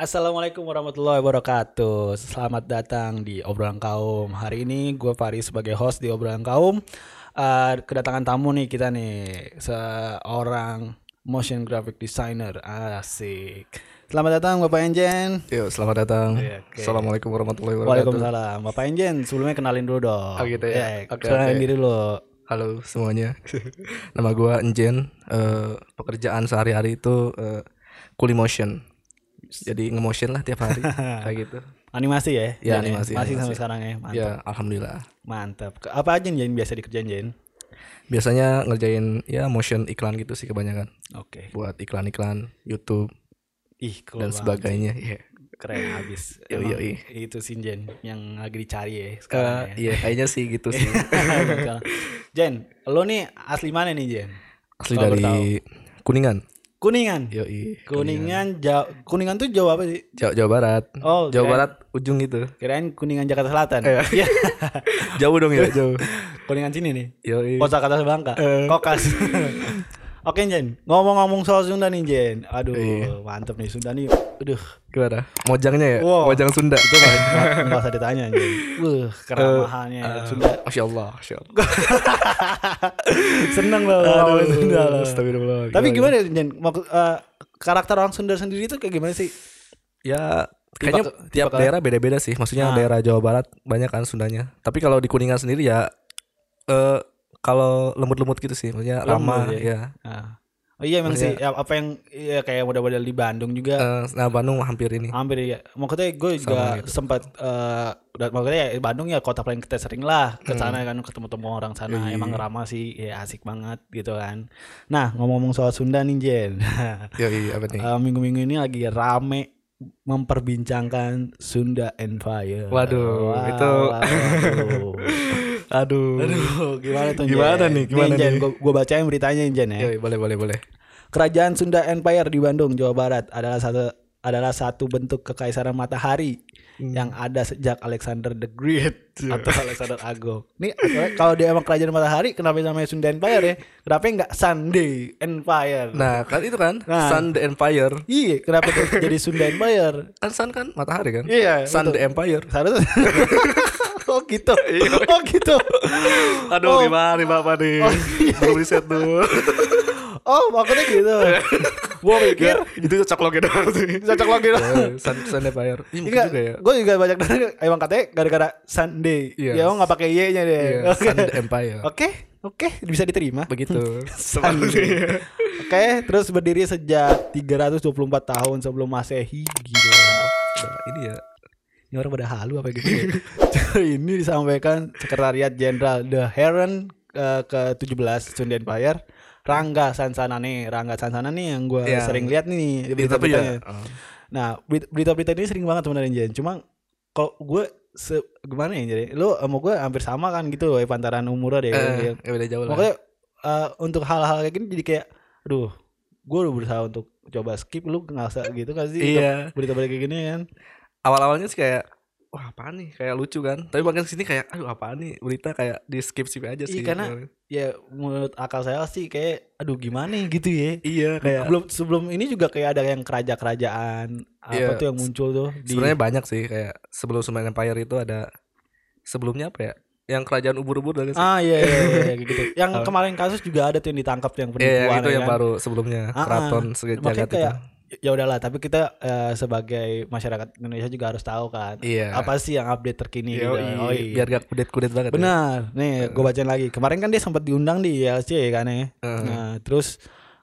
Assalamualaikum warahmatullahi wabarakatuh. Selamat datang di obrolan kaum. Hari ini gue Faris sebagai host di obrolan kaum. Eh, kedatangan tamu nih kita nih seorang motion graphic designer asik. Selamat datang Bapak Enjen. Yuk, selamat datang. Iya, oke. Assalamualaikum warahmatullahi wabarakatuh. Waalaikumsalam. Bapak Enjen sebelumnya kenalin dulu dong. Oh, gitu ya? Eh, Oke, kenalin oke. diri dulu. Halo semuanya. Nama gua Enjen. Eh, pekerjaan sehari-hari itu eh, kuli motion. Jadi nge-motion lah tiap hari kayak gitu. Animasi ya? Ya, Jen, animasi, Masih sampai sekarang ya. Mantap. Ya, alhamdulillah. Mantap. Apa aja yang biasa dikerjain Jen? Biasanya ngerjain ya motion iklan gitu sih kebanyakan. Oke. Buat iklan-iklan YouTube Ih, cool dan sebagainya. Iya. keren habis Yoi, Emang yoi. itu Sinjen yang lagi dicari ya Eh, sekarang ya. Iya, kayaknya sih gitu sih. Jen lo nih asli mana nih Jen Asli Kalau dari Kuningan. Kuningan Yoi. Kuningan Jawa Kuningan tuh Jawa apa sih Jawa, Jawa Barat. oh Jawa kirain- Barat ujung gitu. kirain Kuningan Jakarta Selatan Iya. Iya. Jauh dong ya, jauh. Kuningan sini nih Yoi. Kota Kata Bangka Eh. Kokas Oke Jen ngomong-ngomong soal Sunda nih Jen aduh Iya. mantep nih Sunda nih aduh Gimana? Mojangnya ya? Wow. Mojang Sunda. itu nggak nggak usah ditanya Jen Wah keramahannya Eh, Sunda Masya Allah, Masya Allah. seneng loh ngomongin Sunda loh. Astagfirullah. Tapi gimana ya, Jen? Eh, karakter orang Sunda sendiri itu kayak gimana sih? Ya, kayaknya tiap daerah beda-beda sih. Maksudnya Ah. daerah Jawa Barat banyak kan Sundanya. Tapi kalau di Kuningan sendiri ya eh kalau lembut-lembut gitu sih. Maksudnya Lembut ramah ya? ya. Nah. Oh iya emang sih ya, apa yang ya, kayak model-model di Bandung juga Eh, nah, Bandung hampir ini. hampir ya. Maksudnya gue juga gitu. sempat udah maksudnya ya Bandung ya kota paling kita sering lah ke sana kan ketemu-temu orang sana. Hmm. Iya. Emang ramah sih ya asik banget gitu kan. Nah, ngomong-ngomong soal Sunda nih Jen. Ya, iya apa nih? Eh, minggu-minggu ini lagi rame memperbincangkan Sunda Empire. Waduh, itu- waduh. Aduh. Aduh, gimana tuh Gimana Jen? nih, gimana Jen, nih? Gue, bacain beritanya Jen ya. Ya, boleh boleh boleh. Kerajaan Sunda Empire di Bandung, Jawa Barat adalah satu adalah satu bentuk kekaisaran matahari Hmm. yang ada sejak Alexander the Great atau Alexander Agung. Nih kalau dia emang kerajaan matahari, kenapa namanya Sunda Empire ya? Kenapa nggak Sunday Empire? Nah, kan itu kan Nah. Sun the Empire. Iya, kenapa jadi Sunda Empire? Kan Sun kan matahari kan? Iya, Sun betul. the Empire. Seharusnya Oh gitu. Oh gitu. Aduh, Oh. gimana nih Bapak nih? Belum riset tuh. Oh, maksudnya gitu. Gua pikir itu cocok logi doang sih. cocok lagi dong. Sun, Sun Empire. Iya, mungkin Enggak, juga ya. gue juga banyak dengar emang katanya gara-gara Sunday. Iya. Ya emang nggak pakai Y-nya deh. Iya, Oke. Sun the Empire. Oke, oke, bisa diterima. Begitu. Sunday. Oke, terus berdiri sejak 324 tahun sebelum Masehi. Gila. Nah, ini ya. Ini orang pada halu apa gitu. ya? ini disampaikan Sekretariat Jenderal The Heron eh, ke-17 Sunda Empire. Rangga Sansana nih, Rangga Sansana nih yang gue Yang- sering lihat nih Itu tapi berita-beritanya. ya. Nah, berit- berita-berita ini sering banget sebenarnya Jen. Cuma kalau gue se gimana ya jadi lu sama gue hampir sama kan gitu ya pantaran umurnya deh. Eh, ya beda jauh lah. Makanya eh, untuk hal-hal kayak gini jadi kayak aduh, gue udah berusaha untuk coba skip lu nggak gitu kan sih Iya. berita-berita kayak gini kan. Awal-awalnya sih kayak wah apaan nih kayak lucu kan tapi makin sini kayak aduh apaan nih berita kayak di skip skip aja Iya, sih karena- Ya menurut akal saya sih kayak aduh gimana ya gitu ya. iya kayak Belum sebelum ini juga kayak ada yang kerajaan apa Iya. tuh yang muncul tuh di sebenarnya banyak sih kayak sebelum Sunda Empire itu ada sebelumnya apa ya yang kerajaan ubur-ubur dari sih Ah iya iya, iya, kayak gitu. Yang Apa? kemarin kasus juga ada tuh yang ditangkap tuh yang Iya, yang penipuan itu ya yang kan? baru sebelumnya Ah, ah. keraton sejagat itu kayak ya udahlah, tapi kita eh, sebagai masyarakat Indonesia juga harus tahu kan. Iya. Apa sih yang update terkini gitu. Yoi, Oh, iya. biar gak kudet-kudet banget ya. Benar. Nih, gue bacain lagi. Kemarin kan dia sempat diundang di ILC kan ya. Heeh. Nah, terus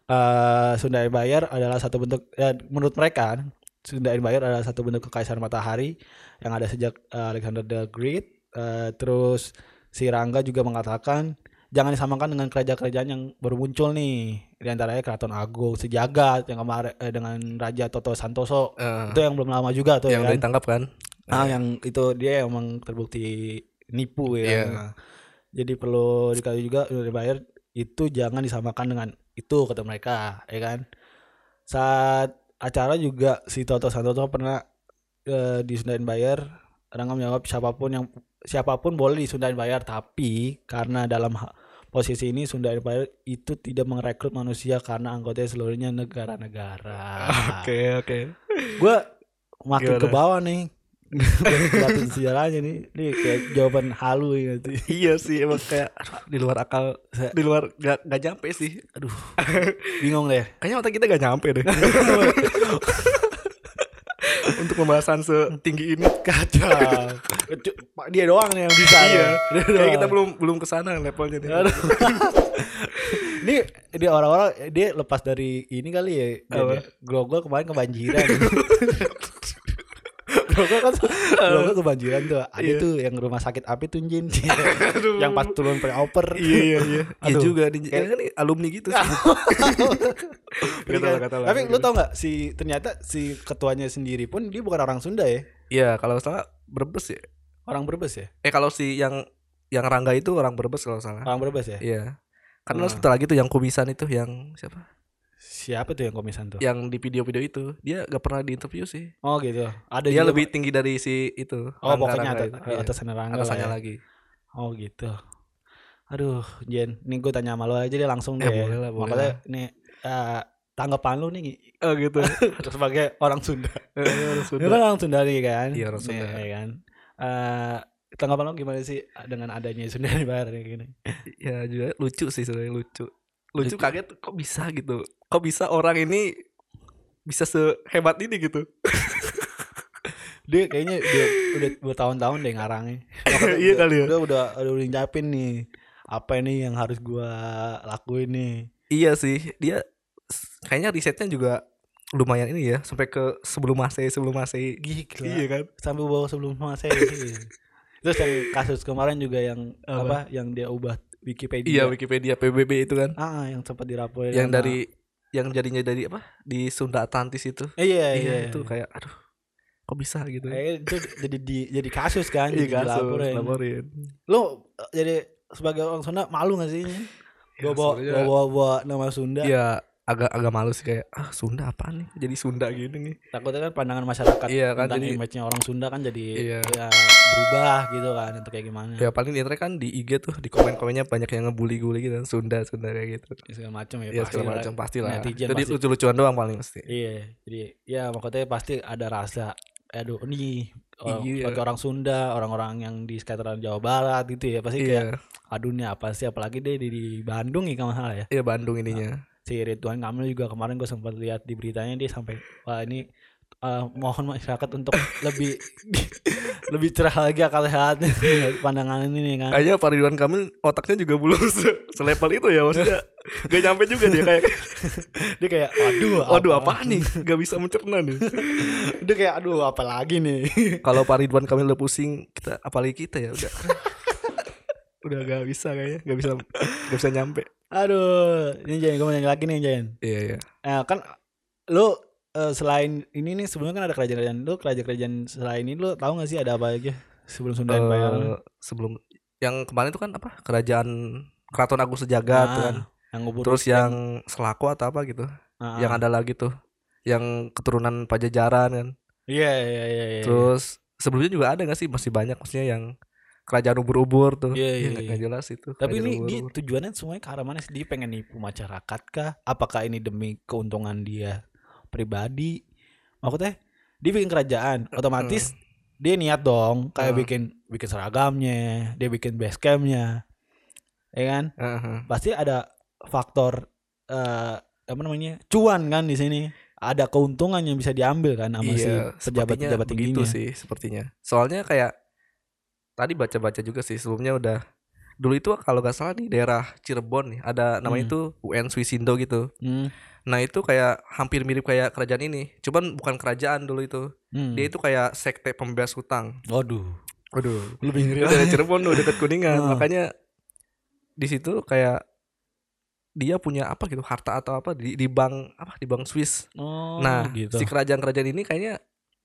eh Sunda Empire adalah satu bentuk ya menurut mereka Sunda Empire adalah satu bentuk kekaisaran matahari yang ada sejak eh, Alexander the Great. Eh, terus si Rangga juga mengatakan jangan disamakan dengan kerajaan-kerajaan yang baru muncul nih. Di antaranya Keraton Agung Sejagat yang kemarin eh, dengan Raja Toto Santoso. Eh, Itu yang belum lama juga tuh yang ya kan. ditangkap kan Ah, yang itu dia emang terbukti nipu ya. Iya. Nah, Jadi perlu dikali juga udah dibayar itu jangan disamakan dengan itu kata mereka, ya kan. Saat acara juga si Toto Santoso pernah eh, disundahin bayar. Rangga menjawab siapa pun yang siapa pun boleh disundahin bayar, tapi karena dalam ha- posisi ini Sunda Empire itu tidak merekrut manusia karena anggotanya seluruhnya negara-negara. oke oke Gue makin Gimana? ke bawah nih. Kelihatan sejarahnya nih. Nih kayak jawaban halu ya nanti. iya sih emang kayak aduh, di luar akal di luar gak, gak nyampe sih Aduh. Bingung deh. kayaknya otak kita gak nyampe deh untuk pembahasan setinggi ini Kacau. Pak, Dia doang yang bisa. iya Dia kayak kita belum belum ke sana levelnya nih ini dia orang-orang dia lepas dari ini kali ya. Grogol kemarin kebanjiran. Grogol kan Grogol kebanjiran tuh. Ada Iya. tuh yang rumah sakit api tuh Jin. yang pas turun pre-oper. iya iya iya iya juga nih Kayak- kan alumni gitu sih Gak lah, gak. Tapi lu tau gak si ternyata si ketuanya sendiri pun dia bukan orang Sunda ya. iya kalau salah Brebes ya Orang Brebes ya. eh kalau si yang yang Rangga itu orang Brebes kalau salah Orang Brebes ya. iya kan Ah. satu lagi tuh yang kumisan itu yang siapa Siapa tuh yang komisan tuh? yang di video-video itu dia gak pernah diinterview sih Oh gitu. Ada dia juga- lebih tinggi dari si itu Oh Rangga- pokoknya Rangga atas, itu. Iya. atasan Rangga atasannya ya. lagi Oh gitu. Aduh, Jen, nih gue tanya sama lo aja deh langsung Eh, deh. boleh lah, boleh Makanya nih eh, tanggapan lu nih oh gitu sebagai orang Sunda. Lu sudah kan orang Sunda nih kan? Iya, orang Nih, Sunda. ya kan. Eh, tanggapan lo gimana sih dengan adanya Sunda kayak gini? ya juga lucu sih sebenarnya lucu lucu Lucu. kaget kok bisa gitu kok bisa orang ini bisa sehebat ini gitu Dia kayaknya dia udah bertahun-tahun deh ngarangnya. Iya kali ya. Udah udah udah ngucapin nih apa ini yang harus gua lakuin nih. iya sih dia kayaknya risetnya juga lumayan ini ya sampai ke sebelum masehi sebelum masehi Gila. iya kan sampai bawa sebelum masa terus yang kasus kemarin juga yang Apa? apa, yang dia ubah Wikipedia iya Wikipedia PBB itu kan ah yang sempat diraporin yang dari yang jadinya dari apa? Di Sunda Atlantis itu. Eh, iya iya iya itu kayak aduh kok bisa gitu? Eh, itu jadi di, jadi kasus kan iya jadi kasus dilaporin. laporin lu eh, jadi sebagai orang Sunda malu gak sih Nyen? Ya, bawa bawa, bawa, bawa nama Sunda. Iya agak agak malu sih kayak ah Sunda apaan nih? Jadi Sunda gini nih. Takutnya kan pandangan masyarakat Iya, kan, tentang jadi- image-nya orang Sunda kan jadi Iya. ya, berubah gitu kan untuk kayak gimana. Ya paling di kan di IG tuh di komen-komennya banyak yang ngebully-bully gitu Sunda Sunda kayak gitu. Segala macam ya ya pasti segala macam pasti lah Netizen jadi pasti. lucu-lucuan doang paling pasti Iya, jadi ya makanya pasti ada rasa aduh nih orang, Iya. sebagai orang Sunda, orang-orang yang di sekitaran Jawa Barat gitu ya. Pasti kayak iya. Aduh nih apa sih? Apalagi deh di, di Bandung ya kalau nggak salah ya. iya Bandung ininya Si Ridwan Kamil juga kemarin gue sempat lihat di beritanya dia sampai wah ini eh, mohon masyarakat untuk lebih lebih cerah lagi akal sehatnya pandangan ini nih kan. kayaknya Pak Ridwan Kamil otaknya juga belum se selevel itu ya maksudnya gak nyampe juga dia kayak Dia kayak aduh waduh apa nih? Gak bisa mencerna nih. Dia kayak aduh apa lagi nih. kalau Pak Ridwan Kamil udah pusing kita apalagi kita ya udah. Udah gak bisa kayaknya gak bisa gak bisa nyampe aduh, ini Jen gue mau nanya lagi nih Jen. iya iya Eh, kan lu eh, selain ini nih sebelumnya kan ada kerajaan-kerajaan lu kerajaan-kerajaan selain ini lu tahu gak sih ada apa aja sebelum Sunda Empire? Eh, sebelum yang kemarin itu kan apa kerajaan Keraton Agung Sejagat tuh Ah, kan yang ngubur terus yang Selako atau apa gitu Ah, yang ah. ada lagi tuh yang keturunan Pajajaran kan iya iya iya iya. terus sebelumnya juga ada gak sih masih banyak maksudnya yang kerajaan ubur-ubur tuh Iya, Ih, iya, nggak- iya. jelas itu Tapi ini dia ubur-ubur. tujuannya semuanya ke arah mana sih? Dia pengen nipu masyarakat kah? Apakah ini demi keuntungan dia pribadi? Maksudnya dia bikin kerajaan, otomatis dia niat dong kayak Hmm. bikin bikin seragamnya, dia bikin base campnya, ya kan? Heeh. pasti ada faktor eh apa namanya cuan kan di sini ada keuntungan yang bisa diambil kan sama si iya pejabat sepertinya pejabat begitu tingginya sih sepertinya soalnya kayak tadi baca-baca juga sih sebelumnya udah. Dulu itu kalau nggak salah nih daerah Cirebon nih ada namanya Hmm. itu UN Swisindo gitu. Hmm, nah itu kayak hampir mirip kayak kerajaan ini cuman bukan kerajaan dulu itu. Hmm. dia itu kayak sekte pembebas hutang. Waduh. Waduh. Lebih ngeri dari Cirebon tuh dekat kuningan. Ah. makanya di situ kayak dia punya apa gitu harta atau apa di, di bank apa di bank Swiss. Oh nah gitu. si kerajaan-kerajaan ini kayaknya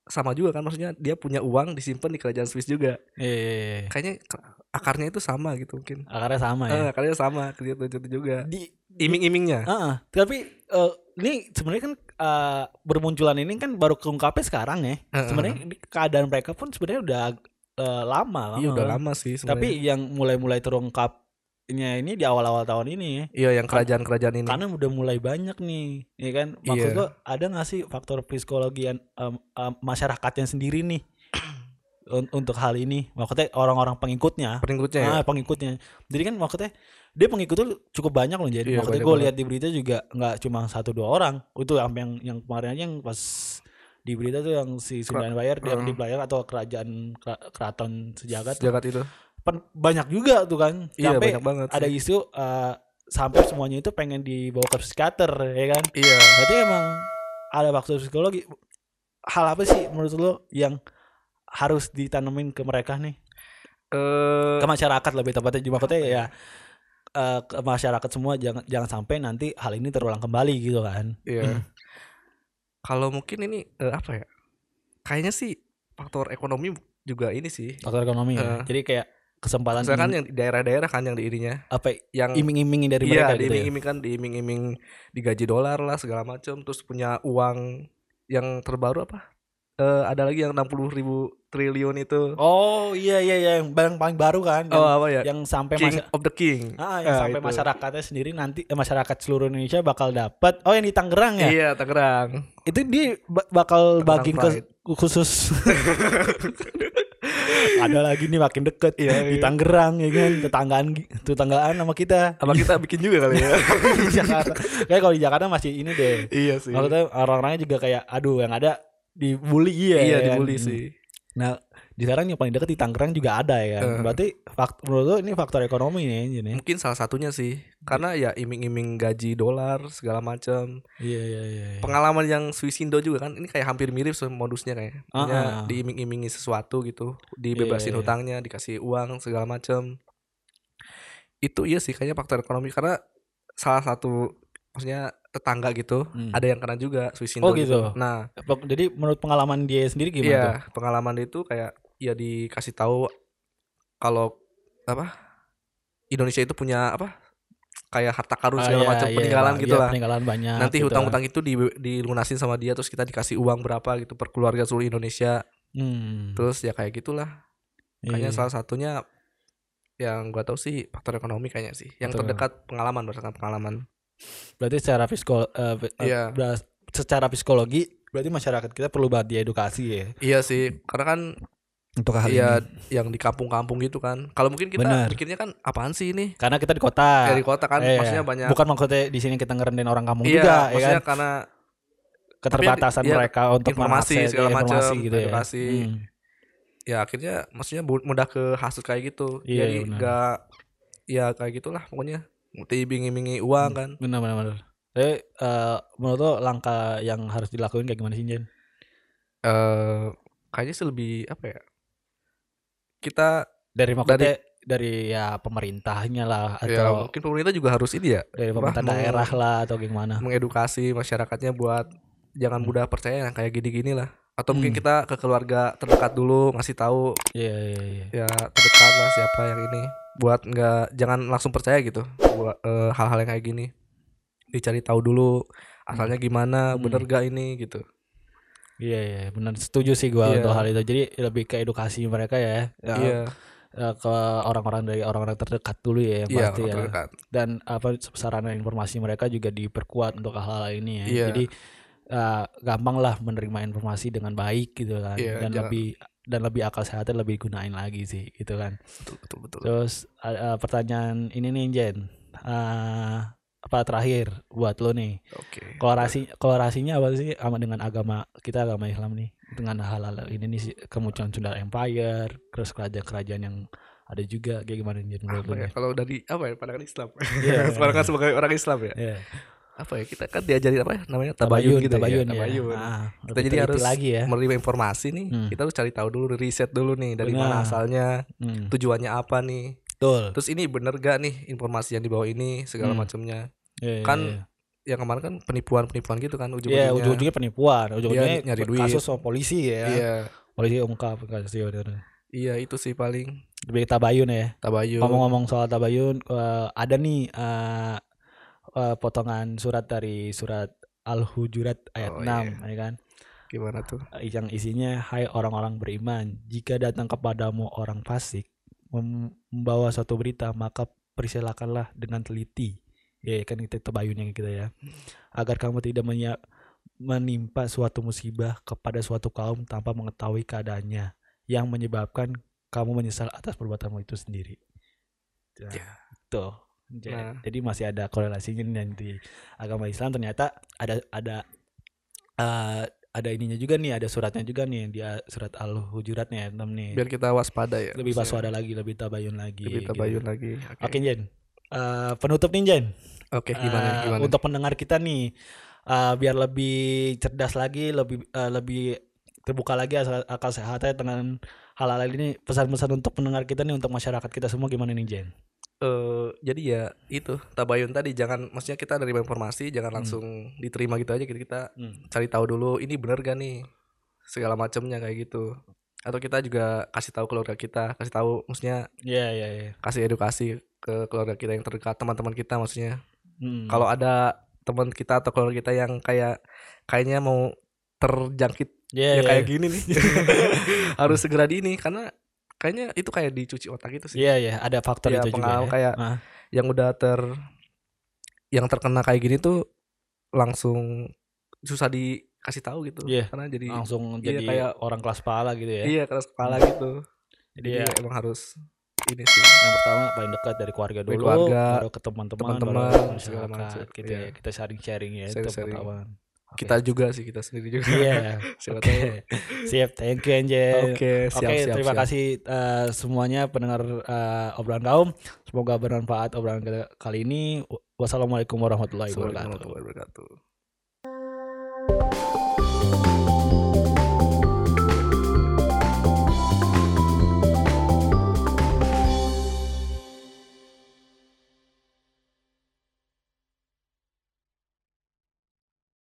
sama juga kan maksudnya dia punya uang disimpan di kerajaan Swiss juga. Iya, iya, iya. kayaknya ke- akarnya itu sama gitu mungkin. Akarnya sama ya? Eh, akarnya sama gitu itu juga. Di iming-imingnya. Heeh, tapi eh, ini sebenarnya kan eh, bermunculan ini kan baru keungkapnya sekarang ya. Heeh. sebenarnya di- keadaan mereka pun sebenarnya udah eh, lama iya udah lama sih tapi sebenarnya. yang mulai-mulai terungkap ini ini di awal-awal tahun ini Iya, yang kerajaan-kerajaan ini. karena udah mulai banyak nih ya kan maksud Iya. gua ada nggak sih faktor psikologi yang em, em, masyarakatnya sendiri nih un- untuk hal ini maksudnya orang-orang pengikutnya Pengikutnya ya. ah pengikutnya jadi kan maksudnya dia pengikut tuh cukup banyak loh jadi Iya, maksudnya gue lihat di berita juga nggak cuma satu dua orang itu yang yang yang kemarin aja yang pas di berita tuh yang si Sunda Empire yang Heeh. di Player atau kerajaan kera- keraton sejagat tuh Sejagat itu. Pen- banyak juga tuh kan Iya, sampai banyak banget. ada sih. isu eh, sampai semuanya itu pengen dibawa ke psikiater ya kan Iya. berarti emang ada faktor psikologi hal apa sih menurut lo yang harus ditanemin ke mereka nih Eh ke masyarakat lebih tepatnya cuma maksudnya ya eh, ke masyarakat semua jangan jangan sampai nanti hal ini terulang kembali gitu kan Iya. Kalau mungkin ini eh, apa ya? Kayaknya sih faktor ekonomi juga ini sih. faktor ekonomi ya. Heeh. jadi kayak kesempatan ini- yang daerah-daerah kan yang di ininya, apa yang iming-iming dari iya mereka gitu ya diiming-iming kan diiming-iming digaji dolar lah segala macam, terus punya uang yang terbaru apa? Eh ada lagi yang 60 ribu triliun itu. oh iya iya iya yang barang paling baru kan yang, Oh apa ya? yang sampai King of the King. Ah, yang Ah, sampai itu. masyarakatnya sendiri nanti eh, masyarakat seluruh Indonesia bakal dapat. Oh, yang di Tangerang ya? Iya, Tangerang. Itu dia ba- bakal Tangerang bagiin ke khusus. Ada lagi nih makin deket Iya, di iya. Tangerang ya kan, tetanggaan tetanggaan sama kita. Apa kita bikin juga kali ya? di Jakarta. Kayak kalau di Jakarta masih ini deh. iya sih. Maksudnya orang-orangnya juga kayak aduh yang ada dibully iya. Iya, ya kan? dibully sih. Nah, sekarang yang paling deket di Tangerang juga ada ya. Eh. Berarti fakt menurut lo ini faktor ekonomi nih ini. Mungkin salah satunya sih. Karena ya iming-iming gaji dolar segala macam. Iya iya iya. iya. Pengalaman yang Swisindo juga kan ini kayak hampir mirip sih modusnya kayak. Maksudnya Ah, ah. diiming-imingi sesuatu gitu, Iya, dibebasin iya. hutangnya, dikasih uang segala macam. Itu iya sih kayaknya faktor ekonomi karena salah satu maksudnya tetangga gitu, Hmm. ada yang kena juga Swisindo Oh, gitu. Nah, Pok- Jadi menurut pengalaman dia sendiri gimana tuh? Iya, pengalaman dia itu kayak ya dikasih tahu kalau apa Indonesia itu punya apa kayak harta karun Ah, segala iya, macam iya, peninggalan iya, gitu lah. Peninggalan banyak. Nanti gitu hutang-hutang itu di, dilunasin sama dia terus kita dikasih uang berapa gitu per keluarga seluruh Indonesia. Hmm. Terus ya kayak gitulah. Kayaknya Iya. salah satunya yang gua tahu sih faktor ekonomi kayaknya sih. Yang Faktor terdekat pengalaman berdasarkan pengalaman. Berarti secara psikol eh, eh, Iya. secara psikologi berarti masyarakat kita perlu banget diedukasi ya Iya sih, karena kan untuk hal Iya, ini. yang di kampung-kampung gitu kan. Kalau mungkin kita Benar. mikirnya kan apaan sih ini? Karena kita di kota. Dari kota kan Iya. maksudnya banyak Bukan maksudnya di sini kita ngerendahin orang kampung Iya, juga ya maksudnya kan. karena Keterbatasan iya, mereka untuk informasi mengakses segala informasi macam, gitu ya. edukasi. Hmm. ya akhirnya maksudnya mudah ke hasut kayak gitu. Iya, Jadi enggak ya kayak gitulah pokoknya. Diiming-imingi uang kan. Benar benar benar. Tapi eh, menurut lo langkah yang harus dilakuin kayak gimana sih Jen? Eh kayaknya sih lebih apa ya? Kita Dari maksudnya dari, ya pemerintahnya lah ya atau mungkin pemerintah juga harus ini ya dari pemerintah daerah lah atau gimana? mengedukasi masyarakatnya buat jangan mudah percaya yang kayak gini-gini lah. Atau mungkin Hmm. kita ke keluarga terdekat dulu ngasih tahu Iya iya iya. ya terdekat lah siapa yang ini buat nggak jangan langsung percaya gitu buat eh, hal-hal yang kayak gini dicari tahu dulu asalnya gimana Hmm. bener gak ini gitu Iya iya benar setuju sih gua Iya. untuk hal itu. Jadi lebih ke edukasi mereka ya. ya, iya eh, ke orang-orang dari orang-orang terdekat dulu ya yang iya pasti ya. terdekat Dan apa sarana informasi mereka juga diperkuat untuk hal-hal ini ya. Iya. Jadi eh, gampang lah menerima informasi dengan baik gitu kan. Iya, dan jangan- lebih dan lebih akal sehatnya lebih gunain lagi sih gitu kan. betul betul betul Terus eh, pertanyaan ini nih Jen. Eh, apa terakhir buat lo nih? oke. Kolorasi kolorasinya apa sih sama dengan agama kita agama Islam nih? Dengan hal-hal ini nih kemunculan Sunda Empire terus kerajaan-kerajaan yang ada juga. Kayak gimana nih menurut ya? kalau dari apa ya pandangan Islam? Iya. pandangan sebagai orang Islam ya? Iya. apa ya kita kan diajarin apa ya namanya Tabayun, tabayun gitu tabayun, ya ya. tabayun. Ah, kita jadi harus lagi ya. menerima informasi nih. Hmm. kita harus cari tahu dulu riset dulu nih dari mana asalnya Hmm, tujuannya apa nih betul. terus ini bener gak nih informasi yang dibawa ini segala Hmm. macamnya Iya, iya, kan iya. yang kemarin kan penipuan-penipuan gitu kan Iya, ujung-ujungnya ujung-ujungnya penipuan, ujung-ujungnya Iya, nyari duit. kasus sama polisi ya. iya Polisi ungkap kasus bener. iya itu sih paling Lebih tabayun ya. tabayun Ngomong-ngomong soal tabayun, eh, ada nih eh, eh, potongan surat dari surat Al-Hujurat ayat Oh, 6 ya kan. gimana tuh Yang isinya hai orang-orang beriman, jika datang kepadamu orang fasik membawa suatu berita, maka persilakanlah dengan teliti. Ya kan kita tabayunnya kita ya. Agar kamu tidak menimpa suatu musibah kepada suatu kaum tanpa mengetahui keadaannya yang menyebabkan kamu menyesal atas perbuatanmu itu sendiri. Nah, Ya. Tuh. Ja- Nah. Jadi masih ada korelasinya nanti agama Islam ternyata ada ada eh, ada ininya juga nih, ada suratnya juga nih dia surat Al-Hujurat nih ayat 6 nih. Biar kita waspada ya. lebih waspada lagi, lebih tabayun lagi. Lebih gitu. tabayun lagi. Oke. Oke, Jen. Eh, penutup nih, Jen. Oke, gimana Eh, gimana? Untuk pendengar kita nih eh, biar lebih cerdas lagi, lebih eh, lebih terbuka lagi akal, akal sehatnya dengan hal-hal ini pesan-pesan untuk pendengar kita nih untuk masyarakat kita semua gimana nih Jen? Eh jadi ya itu tabayun tadi jangan maksudnya kita dari informasi jangan langsung diterima gitu aja kita, kita Hmm. cari tahu dulu ini bener gak nih segala macamnya kayak gitu atau kita juga kasih tahu keluarga kita kasih tahu maksudnya Iya iya iya. kasih edukasi ke keluarga kita yang terdekat teman-teman kita maksudnya Hmm. kalau ada teman kita atau keluarga kita yang kayak kayaknya mau terjangkit Iya, ya iya, kayak iya. gini nih harus segera di ini karena kayaknya itu kayak dicuci otak gitu sih Iya iya, ada faktor Iya, itu juga. Ya. kayak yang udah ter yang terkena kayak gini tuh langsung susah dikasih tahu gitu Iya, karena jadi langsung iya, jadi kayak- orang kelas kepala gitu ya. iya keras kepala gitu jadi Iya. ya emang harus ini sih Yang pertama paling dekat dari keluarga Dari dulu, keluarga, baru ke teman-teman, teman-teman, segala macam. gitu Iya. ya. Kita sharing-sharing ya, itu Sharing-sharing. Kita juga sih kita sendiri juga Iya. siapa Oke. tahu Siap, thank you Angel. oke siap Oke, siap terima siap. kasih eh, semuanya pendengar eh, obrolan kaum. Semoga bermanfaat obrolan kali ini. Wassalamualaikum warahmatullahi wabarakatuh. warahmatullahi wabarakatuh